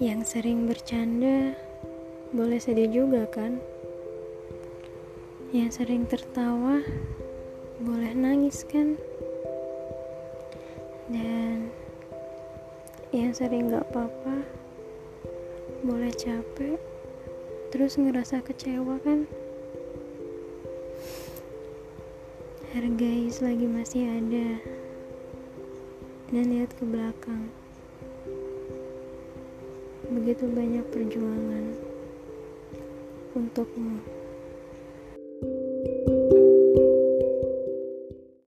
Yang sering bercanda boleh sedih juga kan? Yang sering tertawa boleh nangis kan? Dan yang sering gak apa-apa boleh capek terus ngerasa kecewa kan? Hargai selagi masih ada dan lihat ke belakang begitu banyak perjuangan untukmu.